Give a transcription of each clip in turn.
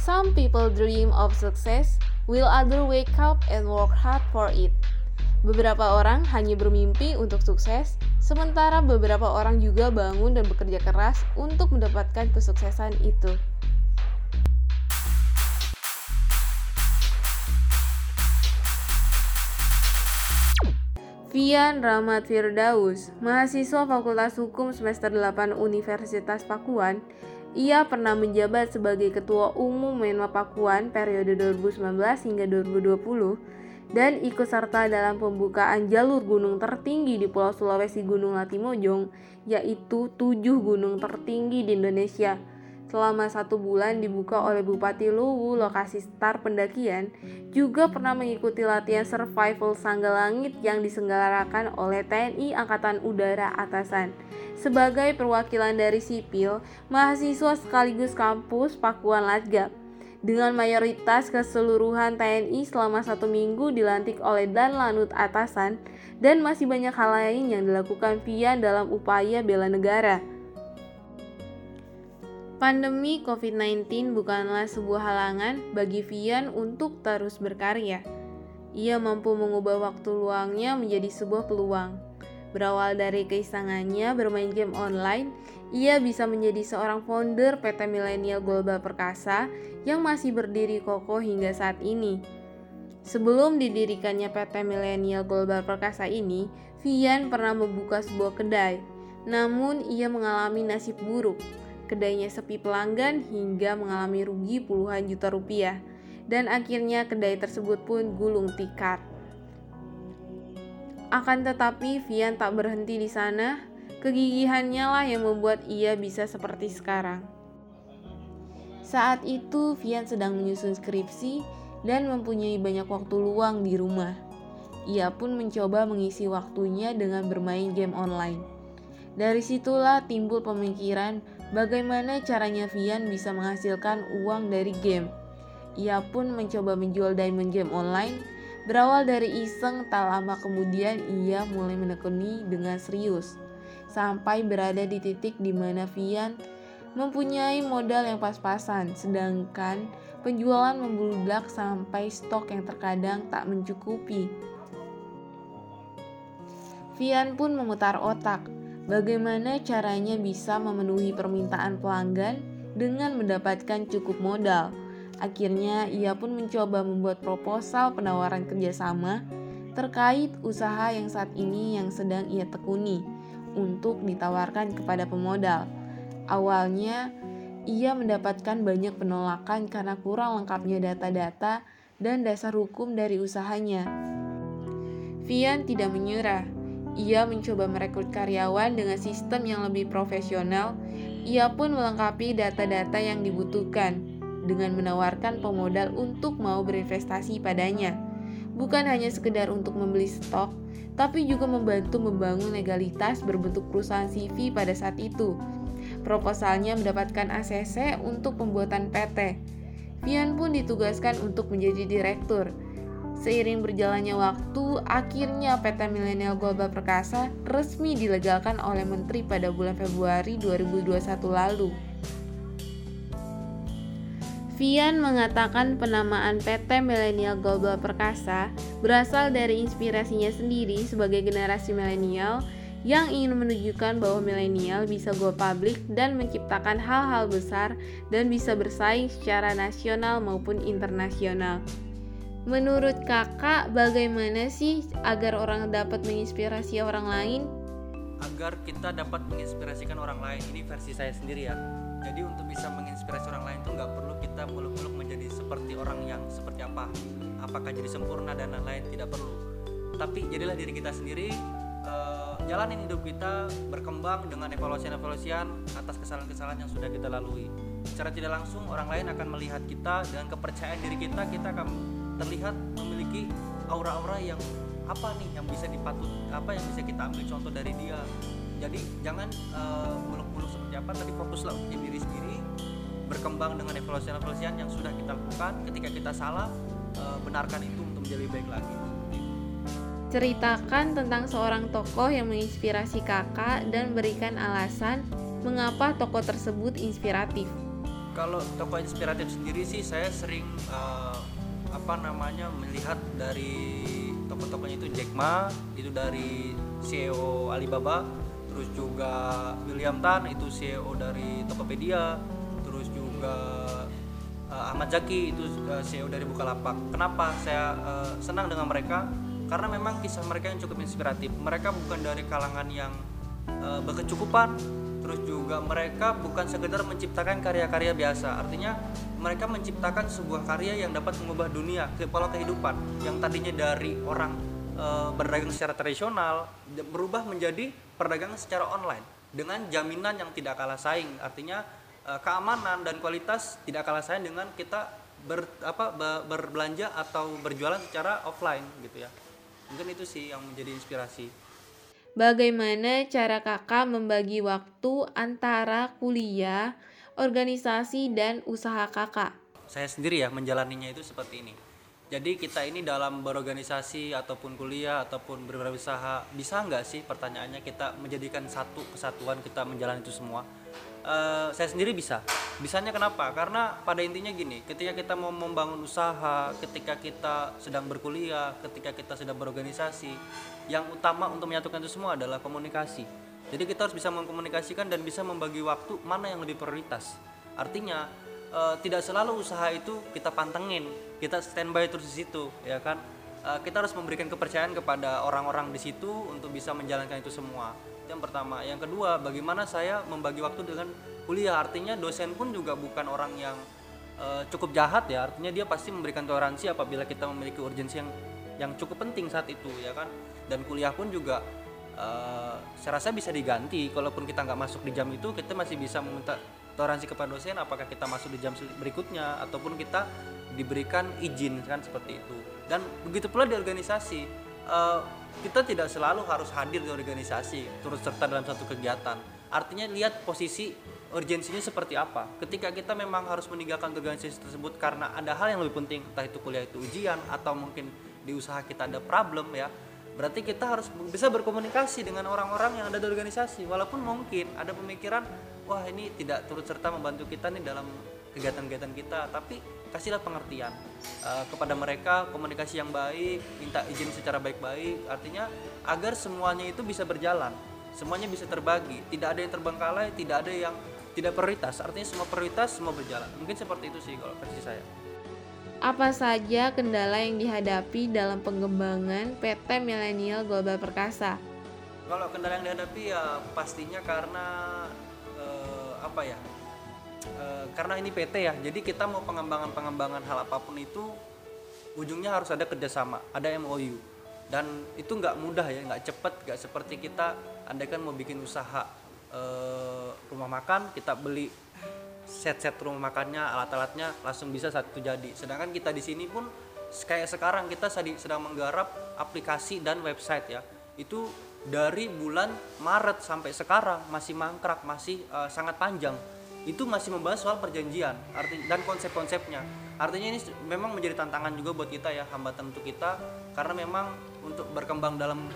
Some people dream of success, while others wake up and work hard for it. Beberapa orang hanya bermimpi untuk sukses, sementara beberapa orang juga bangun dan bekerja keras untuk mendapatkan kesuksesan itu. Vian Rahmat Firdaus, mahasiswa Fakultas Hukum semester 8 Universitas Pakuan, ia pernah menjabat sebagai Ketua Umum Menma Pakuan periode 2019 hingga 2020 dan ikut serta dalam pembukaan jalur gunung tertinggi di Pulau Sulawesi Gunung Latimojong, yaitu tujuh gunung tertinggi di Indonesia selama satu bulan dibuka oleh Bupati Luwu lokasi start pendakian juga pernah mengikuti latihan survival Sangga Langit yang diselenggarakan oleh TNI Angkatan Udara Atasan. Sebagai perwakilan dari sipil, mahasiswa sekaligus kampus Pakuan Latgab dengan mayoritas keseluruhan TNI selama satu minggu dilantik oleh Dan Lanut Atasan dan masih banyak hal lain yang dilakukan Vian dalam upaya bela negara. Pandemi COVID-19 bukanlah sebuah halangan bagi Vian untuk terus berkarya. Ia mampu mengubah waktu luangnya menjadi sebuah peluang. Berawal dari keisangannya bermain game online, ia bisa menjadi seorang founder PT Millennial Global Perkasa yang masih berdiri kokoh hingga saat ini. Sebelum didirikannya PT Millennial Global Perkasa ini, Vian pernah membuka sebuah kedai. Namun ia mengalami nasib buruk kedainya sepi pelanggan hingga mengalami rugi puluhan juta rupiah, dan akhirnya kedai tersebut pun gulung tikar. Akan tetapi, Vian tak berhenti di sana. Kegigihannya lah yang membuat ia bisa seperti sekarang. Saat itu, Vian sedang menyusun skripsi dan mempunyai banyak waktu luang di rumah. Ia pun mencoba mengisi waktunya dengan bermain game online. Dari situlah timbul pemikiran bagaimana caranya Vian bisa menghasilkan uang dari game. Ia pun mencoba menjual diamond game online. Berawal dari iseng, tak lama kemudian ia mulai menekuni dengan serius. Sampai berada di titik di mana Vian mempunyai modal yang pas-pasan, sedangkan penjualan membludak sampai stok yang terkadang tak mencukupi. Vian pun memutar otak, bagaimana caranya bisa memenuhi permintaan pelanggan dengan mendapatkan cukup modal. Akhirnya, ia pun mencoba membuat proposal penawaran kerjasama terkait usaha yang saat ini yang sedang ia tekuni untuk ditawarkan kepada pemodal. Awalnya, ia mendapatkan banyak penolakan karena kurang lengkapnya data-data dan dasar hukum dari usahanya. Vian tidak menyerah ia mencoba merekrut karyawan dengan sistem yang lebih profesional. Ia pun melengkapi data-data yang dibutuhkan dengan menawarkan pemodal untuk mau berinvestasi padanya. Bukan hanya sekedar untuk membeli stok, tapi juga membantu membangun legalitas berbentuk perusahaan CV pada saat itu. Proposalnya mendapatkan ACC untuk pembuatan PT. Vian pun ditugaskan untuk menjadi direktur Seiring berjalannya waktu, akhirnya PT Milenial Global Perkasa resmi dilegalkan oleh Menteri pada bulan Februari 2021 lalu. Vian mengatakan penamaan PT Milenial Global Perkasa berasal dari inspirasinya sendiri sebagai generasi milenial yang ingin menunjukkan bahwa milenial bisa go public dan menciptakan hal-hal besar dan bisa bersaing secara nasional maupun internasional. Menurut kakak, bagaimana sih agar orang dapat menginspirasi orang lain? Agar kita dapat menginspirasikan orang lain, ini versi saya sendiri ya. Jadi untuk bisa menginspirasi orang lain tuh nggak perlu kita muluk-muluk menjadi seperti orang yang seperti apa, apakah jadi sempurna dan lain-lain tidak perlu. Tapi jadilah diri kita sendiri, uh, jalanin hidup kita berkembang dengan evaluasian-evaluasian atas kesalahan-kesalahan yang sudah kita lalui. Secara tidak langsung orang lain akan melihat kita dengan kepercayaan diri kita, kita akan terlihat memiliki aura-aura yang apa nih yang bisa dipatut apa yang bisa kita ambil contoh dari dia. Jadi jangan uh, muluk-muluk seperti apa tadi fokuslah untuk diri sendiri berkembang dengan evaluasi-evaluasian yang sudah kita lakukan. Ketika kita salah uh, benarkan itu untuk menjadi baik lagi. Ceritakan tentang seorang tokoh yang menginspirasi kakak dan berikan alasan mengapa tokoh tersebut inspiratif. Kalau tokoh inspiratif sendiri sih saya sering uh, apa namanya melihat dari tokoh-tokohnya itu Jack Ma itu dari CEO Alibaba terus juga William Tan itu CEO dari Tokopedia terus juga uh, Ahmad Zaki itu uh, CEO dari Bukalapak. Kenapa saya uh, senang dengan mereka? Karena memang kisah mereka yang cukup inspiratif. Mereka bukan dari kalangan yang uh, berkecukupan terus juga mereka bukan sekedar menciptakan karya-karya biasa. Artinya mereka menciptakan sebuah karya yang dapat mengubah dunia ke pola kehidupan yang tadinya dari orang e, berdagang secara tradisional berubah menjadi perdagangan secara online dengan jaminan yang tidak kalah saing. Artinya e, keamanan dan kualitas tidak kalah saing dengan kita ber, apa, berbelanja atau berjualan secara offline gitu ya. Mungkin itu sih yang menjadi inspirasi Bagaimana cara kakak membagi waktu antara kuliah, organisasi, dan usaha kakak? Saya sendiri ya menjalaninya itu seperti ini. Jadi kita ini dalam berorganisasi ataupun kuliah ataupun berusaha bisa nggak sih pertanyaannya kita menjadikan satu kesatuan kita menjalani itu semua? Uh, saya sendiri bisa. Bisanya kenapa? Karena pada intinya gini, ketika kita mau membangun usaha, ketika kita sedang berkuliah, ketika kita sedang berorganisasi, yang utama untuk menyatukan itu semua adalah komunikasi jadi kita harus bisa mengkomunikasikan dan bisa membagi waktu mana yang lebih prioritas artinya e, tidak selalu usaha itu kita pantengin kita standby terus di situ ya kan e, kita harus memberikan kepercayaan kepada orang-orang di situ untuk bisa menjalankan itu semua yang pertama. Yang kedua bagaimana saya membagi waktu dengan kuliah? Artinya dosen pun juga bukan orang yang e, cukup jahat ya. Artinya dia pasti memberikan toleransi apabila kita memiliki urgensi yang yang cukup penting saat itu ya kan? Dan kuliah pun juga uh, saya rasa bisa diganti. Kalaupun kita nggak masuk di jam itu kita masih bisa meminta toleransi kepada dosen apakah kita masuk di jam berikutnya ataupun kita diberikan izin kan seperti itu. Dan begitu pula di organisasi. Uh, kita tidak selalu harus hadir di organisasi turut serta dalam satu kegiatan. Artinya lihat posisi urgensinya seperti apa. Ketika kita memang harus meninggalkan organisasi tersebut karena ada hal yang lebih penting entah itu kuliah itu ujian atau mungkin di usaha kita ada problem ya berarti kita harus bisa berkomunikasi dengan orang-orang yang ada di organisasi. Walaupun mungkin ada pemikiran wah ini tidak turut serta membantu kita nih dalam kegiatan-kegiatan kita tapi kasihlah pengertian uh, kepada mereka komunikasi yang baik minta izin secara baik-baik artinya agar semuanya itu bisa berjalan semuanya bisa terbagi tidak ada yang terbengkalai tidak ada yang tidak prioritas artinya semua prioritas semua berjalan mungkin seperti itu sih kalau versi saya apa saja kendala yang dihadapi dalam pengembangan PT Milenial Global Perkasa? Kalau kendala yang dihadapi ya pastinya karena eh, apa ya? Eh, karena ini PT ya, jadi kita mau pengembangan-pengembangan hal apa pun itu ujungnya harus ada kerjasama, ada MOU dan itu nggak mudah ya, nggak cepet, nggak seperti kita andaikan mau bikin usaha eh, rumah makan, kita beli set-set rumah makannya alat-alatnya langsung bisa satu jadi. Sedangkan kita di sini pun kayak sekarang kita sedang menggarap aplikasi dan website ya. Itu dari bulan Maret sampai sekarang masih mangkrak masih uh, sangat panjang itu masih membahas soal perjanjian arti dan konsep-konsepnya artinya ini memang menjadi tantangan juga buat kita ya hambatan untuk kita karena memang untuk berkembang dalam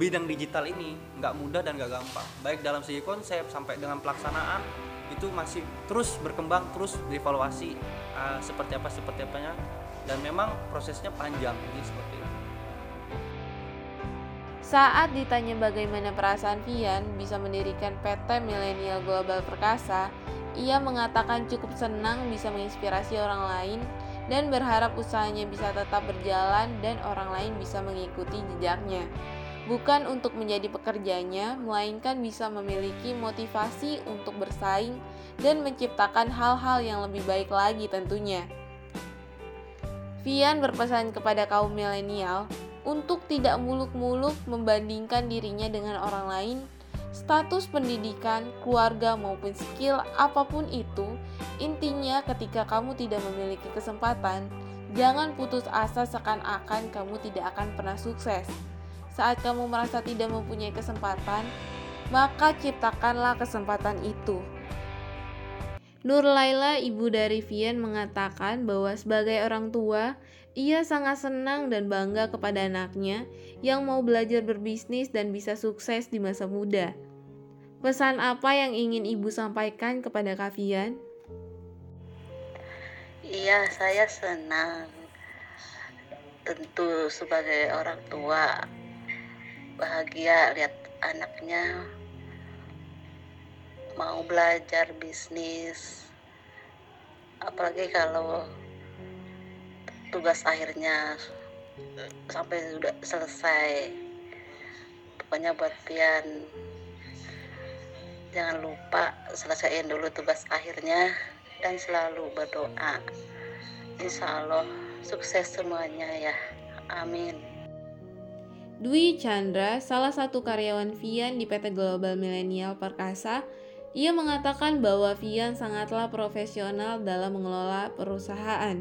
bidang digital ini nggak mudah dan nggak gampang baik dalam segi konsep sampai dengan pelaksanaan itu masih terus berkembang terus dievaluasi uh, seperti apa seperti apanya dan memang prosesnya panjang ini seperti itu. Saat ditanya bagaimana perasaan Vian bisa mendirikan PT Millennial Global Perkasa, ia mengatakan cukup senang bisa menginspirasi orang lain dan berharap usahanya bisa tetap berjalan dan orang lain bisa mengikuti jejaknya bukan untuk menjadi pekerjanya, melainkan bisa memiliki motivasi untuk bersaing dan menciptakan hal-hal yang lebih baik lagi tentunya. Vian berpesan kepada kaum milenial untuk tidak muluk-muluk membandingkan dirinya dengan orang lain, status pendidikan, keluarga maupun skill apa pun itu, intinya ketika kamu tidak memiliki kesempatan, jangan putus asa seakan-akan kamu tidak akan pernah sukses saat kamu merasa tidak mempunyai kesempatan, maka ciptakanlah kesempatan itu. Nur Laila, ibu dari Vian, mengatakan bahwa sebagai orang tua, ia sangat senang dan bangga kepada anaknya yang mau belajar berbisnis dan bisa sukses di masa muda. Pesan apa yang ingin ibu sampaikan kepada Kak Vian? Iya, saya senang. Tentu sebagai orang tua bahagia lihat anaknya mau belajar bisnis. Apalagi kalau tugas akhirnya sampai sudah selesai. Pokoknya buat Pian jangan lupa selesaiin dulu tugas akhirnya dan selalu berdoa insya Allah sukses semuanya ya amin Dwi Chandra, salah satu karyawan Vian di PT Global Milenial Perkasa, ia mengatakan bahwa Vian sangatlah profesional dalam mengelola perusahaan.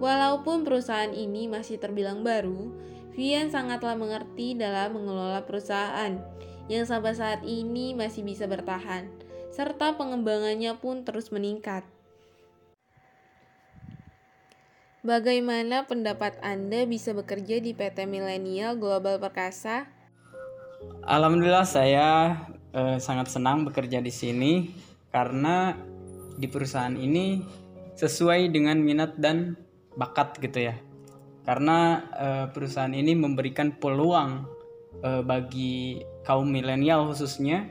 Walaupun perusahaan ini masih terbilang baru, Vian sangatlah mengerti dalam mengelola perusahaan yang sampai saat ini masih bisa bertahan, serta pengembangannya pun terus meningkat. Bagaimana pendapat Anda bisa bekerja di PT Milenial Global Perkasa? Alhamdulillah saya eh, sangat senang bekerja di sini karena di perusahaan ini sesuai dengan minat dan bakat gitu ya. Karena eh, perusahaan ini memberikan peluang eh, bagi kaum milenial khususnya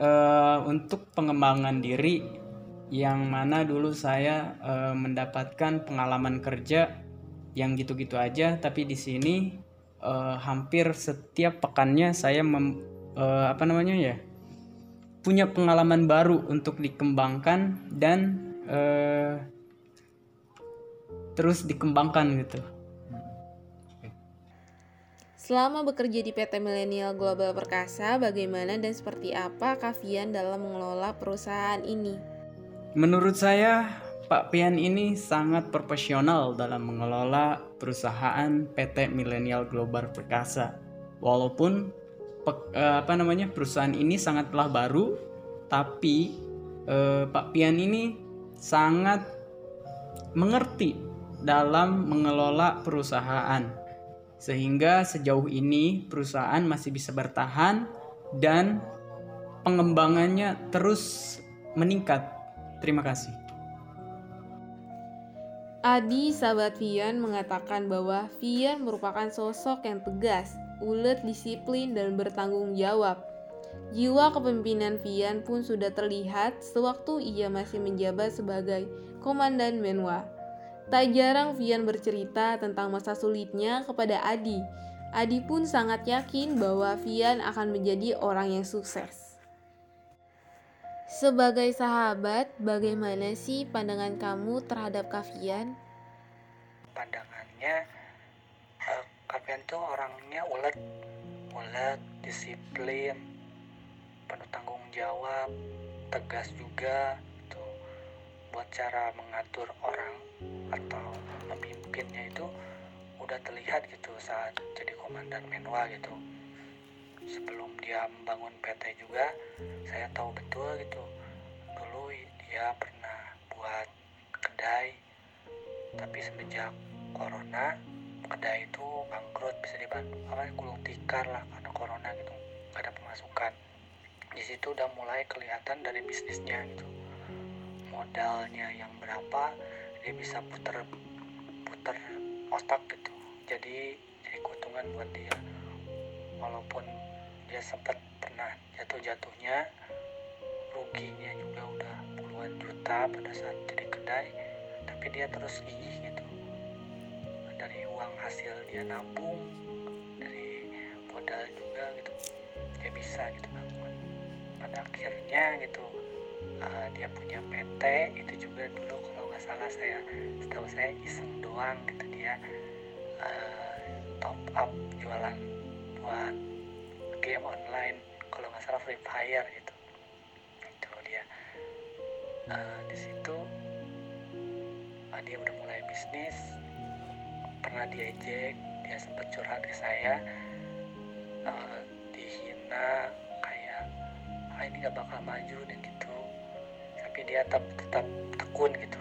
eh, untuk pengembangan diri yang mana dulu saya e, mendapatkan pengalaman kerja yang gitu-gitu aja tapi di sini e, hampir setiap pekannya saya mem, e, apa namanya ya punya pengalaman baru untuk dikembangkan dan e, terus dikembangkan gitu. Selama bekerja di PT Milenial Global Perkasa, bagaimana dan seperti apa Kavian dalam mengelola perusahaan ini? Menurut saya, Pak Pian ini sangat profesional dalam mengelola perusahaan PT Millennial Global Perkasa. Walaupun eh, apa namanya perusahaan ini sangatlah baru, tapi eh, Pak Pian ini sangat mengerti dalam mengelola perusahaan. Sehingga sejauh ini perusahaan masih bisa bertahan dan pengembangannya terus meningkat Terima kasih. Adi, sahabat Vian, mengatakan bahwa Vian merupakan sosok yang tegas, ulet, disiplin, dan bertanggung jawab. Jiwa kepemimpinan Vian pun sudah terlihat sewaktu ia masih menjabat sebagai Komandan Menwa. Tak jarang Vian bercerita tentang masa sulitnya kepada Adi. Adi pun sangat yakin bahwa Vian akan menjadi orang yang sukses. Sebagai sahabat, bagaimana sih pandangan kamu terhadap Kavian? Pandangannya, uh, Kavian tuh orangnya ulet, ulet, disiplin, penuh tanggung jawab, tegas juga, tuh buat cara mengatur orang atau memimpinnya itu udah terlihat gitu saat jadi komandan menwa gitu. Sebelum dia membangun PT juga saya tahu betul gitu. Dulu dia pernah buat kedai tapi semenjak corona kedai itu bangkrut bisa dibantu apa gulung tikar lah karena corona gitu gak ada pemasukan. Di situ udah mulai kelihatan dari bisnisnya gitu. Modalnya yang berapa dia bisa puter puter otak gitu. Jadi jadi keuntungan buat dia. Walaupun dia sempat pernah jatuh-jatuhnya ruginya juga udah puluhan juta pada saat jadi kedai tapi dia terus gigih gitu. Dari uang hasil dia nabung dari modal juga gitu. Dia bisa gitu bangun pada akhirnya gitu uh, dia punya PT itu juga dulu kalau nggak salah saya setahu saya iseng doang gitu dia uh, top up jualan buat game online kalau nggak salah Free Fire gitu. Itu dia. Uh, di situ uh, dia udah mulai bisnis pernah diejek dia sempat curhat ke saya uh, dihina kayak ah ini nggak bakal maju dan gitu dia tetap tetap tekun gitu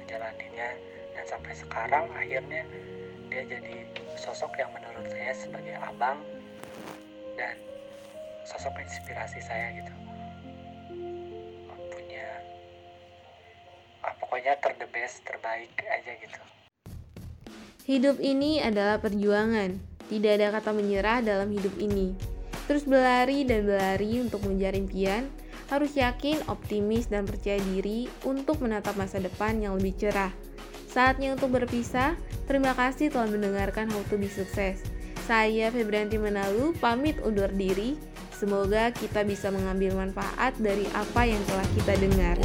menjalaninya dan sampai sekarang akhirnya dia jadi sosok yang menurut saya sebagai abang dan sosok inspirasi saya gitu punya ah, pokoknya ter the best terbaik aja gitu Hidup ini adalah perjuangan. Tidak ada kata menyerah dalam hidup ini. Terus berlari dan berlari untuk mengejar impian, harus yakin, optimis, dan percaya diri untuk menatap masa depan yang lebih cerah. Saatnya untuk berpisah. Terima kasih telah mendengarkan How to Be Sukses. Saya Febrianti Menalu, pamit undur diri. Semoga kita bisa mengambil manfaat dari apa yang telah kita dengar.